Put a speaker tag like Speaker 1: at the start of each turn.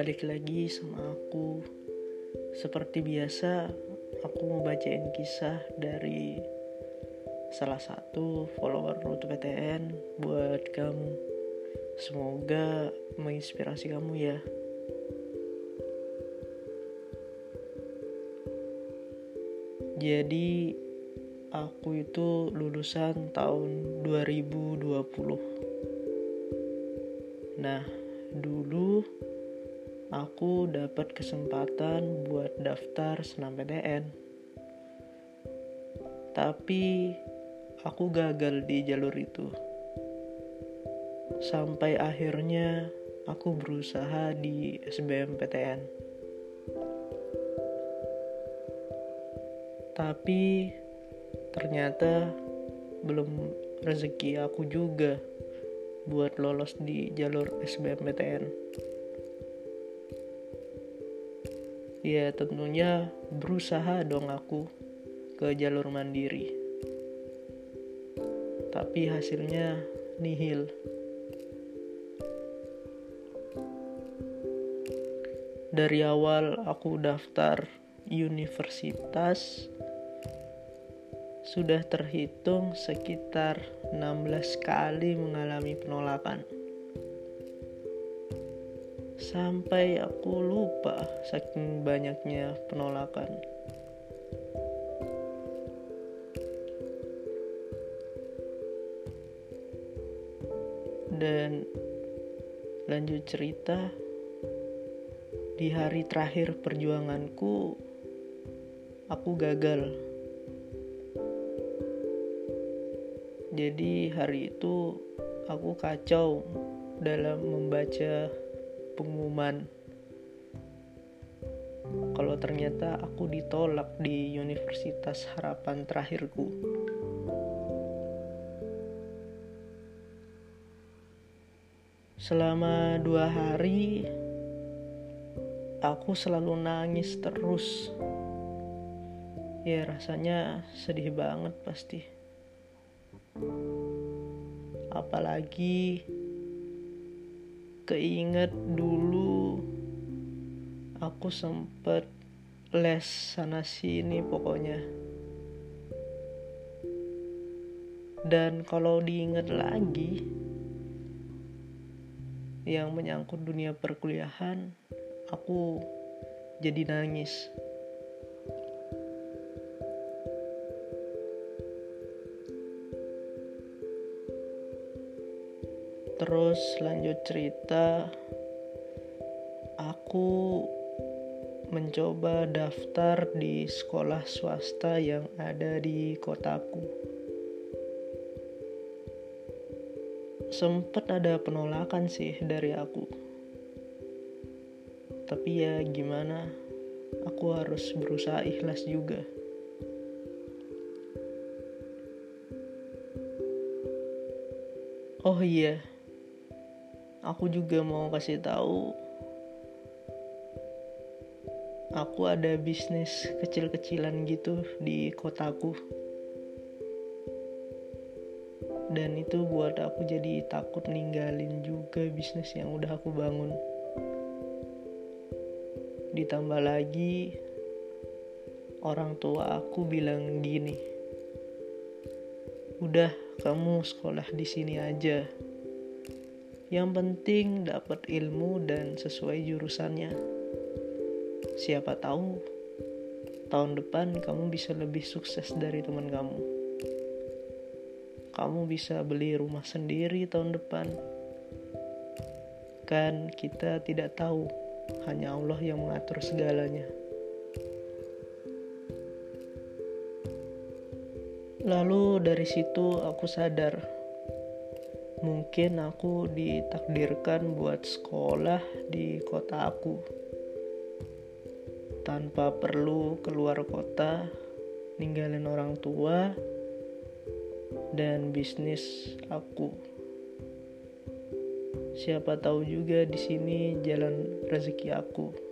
Speaker 1: balik lagi sama aku. Seperti biasa, aku mau bacain kisah dari salah satu follower PTN buat kamu. Semoga menginspirasi kamu ya. Jadi aku itu lulusan tahun 2020. Nah, dulu aku dapat kesempatan buat daftar senam PTN. Tapi aku gagal di jalur itu. Sampai akhirnya aku berusaha di SBM PTN. Tapi ternyata belum rezeki aku juga buat lolos di jalur SBMPTN. Ya tentunya berusaha dong aku ke jalur mandiri. Tapi hasilnya nihil. Dari awal aku daftar universitas sudah terhitung sekitar 16 kali mengalami penolakan. Sampai aku lupa saking banyaknya penolakan. Dan lanjut cerita, di hari terakhir perjuanganku, aku gagal jadi hari itu aku kacau dalam membaca pengumuman kalau ternyata aku ditolak di Universitas Harapan terakhirku. Selama dua hari, aku selalu nangis terus. Ya, rasanya sedih banget pasti apalagi keinget dulu aku sempet les sana sini pokoknya. Dan kalau diingat lagi yang menyangkut dunia perkuliahan aku jadi nangis terus lanjut cerita. Aku mencoba daftar di sekolah swasta yang ada di kotaku. Sempet ada penolakan sih dari aku. Tapi ya gimana aku harus berusaha ikhlas juga. Oh iya aku juga mau kasih tahu. Aku ada bisnis kecil-kecilan gitu di kotaku. Dan itu buat aku jadi takut ninggalin juga bisnis yang udah aku bangun. Ditambah lagi orang tua aku bilang gini udah kamu sekolah di sini aja yang penting dapat ilmu dan sesuai jurusannya. Siapa tahu tahun depan kamu bisa lebih sukses dari teman kamu. Kamu bisa beli rumah sendiri tahun depan. Kan kita tidak tahu, hanya Allah yang mengatur segalanya. Lalu dari situ aku sadar mungkin aku ditakdirkan buat sekolah di kota aku. Tanpa perlu keluar kota ninggalin orang tua dan bisnis aku. Siapa tahu juga di sini jalan rezeki aku